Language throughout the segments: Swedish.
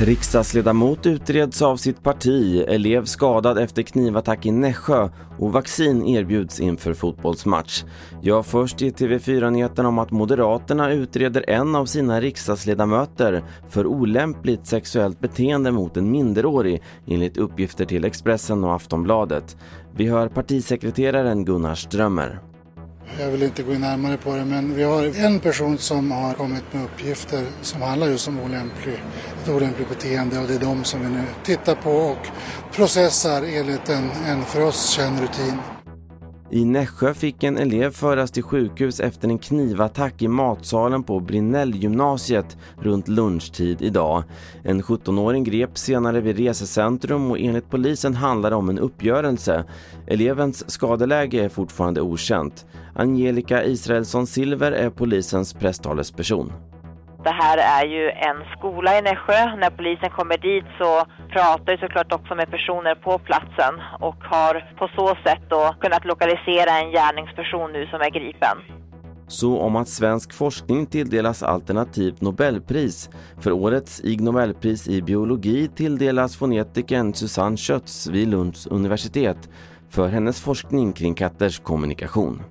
Riksdagsledamot utreds av sitt parti, elev skadad efter knivattack i Nässjö och vaccin erbjuds inför fotbollsmatch. Jag först i TV4-nyheterna om att Moderaterna utreder en av sina riksdagsledamöter för olämpligt sexuellt beteende mot en minderårig enligt uppgifter till Expressen och Aftonbladet. Vi hör partisekreteraren Gunnar Strömmer. Jag vill inte gå in närmare på det men vi har en person som har kommit med uppgifter som handlar just om olämplig, ett olämpligt beteende och det är de som vi nu tittar på och processar enligt en, en för oss känd rutin. I Nässjö fick en elev föras till sjukhus efter en knivattack i matsalen på Brinnellgymnasiet runt lunchtid idag. En 17-åring greps senare vid resecentrum och enligt polisen handlar det om en uppgörelse. Elevens skadeläge är fortfarande okänt. Angelica Israelsson Silver är polisens presstalesperson. Det här är ju en skola i Nässjö. När polisen kommer dit så pratar ju såklart också med personer på platsen och har på så sätt då kunnat lokalisera en gärningsperson nu som är gripen. Så om att svensk forskning tilldelas alternativt Nobelpris. För årets Ig Nobelpris i biologi tilldelas fonetikern Susanne Schötz vid Lunds universitet för hennes forskning kring katters kommunikation.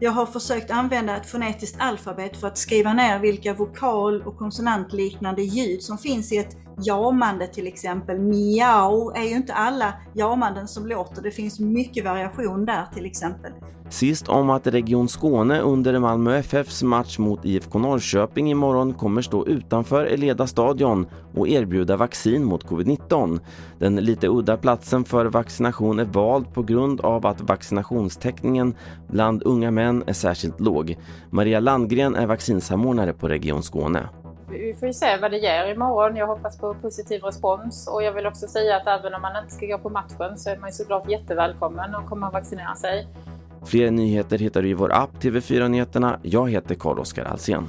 Jag har försökt använda ett fonetiskt alfabet för att skriva ner vilka vokal och konsonantliknande ljud som finns i ett jamande till exempel. Miau är ju inte alla jamanden som låter, det finns mycket variation där till exempel. Sist om att Region Skåne under Malmö FFs match mot IFK Norrköping imorgon kommer stå utanför Eleda stadion och erbjuda vaccin mot covid-19. Den lite udda platsen för vaccination är vald på grund av att vaccinationstäckningen bland unga män är särskilt låg. Maria Landgren är vaccinsamordnare på Region Skåne vi får ju se vad det ger imorgon. Jag hoppas på positiv respons och jag vill också säga att även om man inte ska gå på matchen så är man ju såklart jättevälkommen att komma och vaccinera sig. Fler nyheter hittar du i vår app TV4 Nyheterna. Jag heter Carl-Oskar Alsen.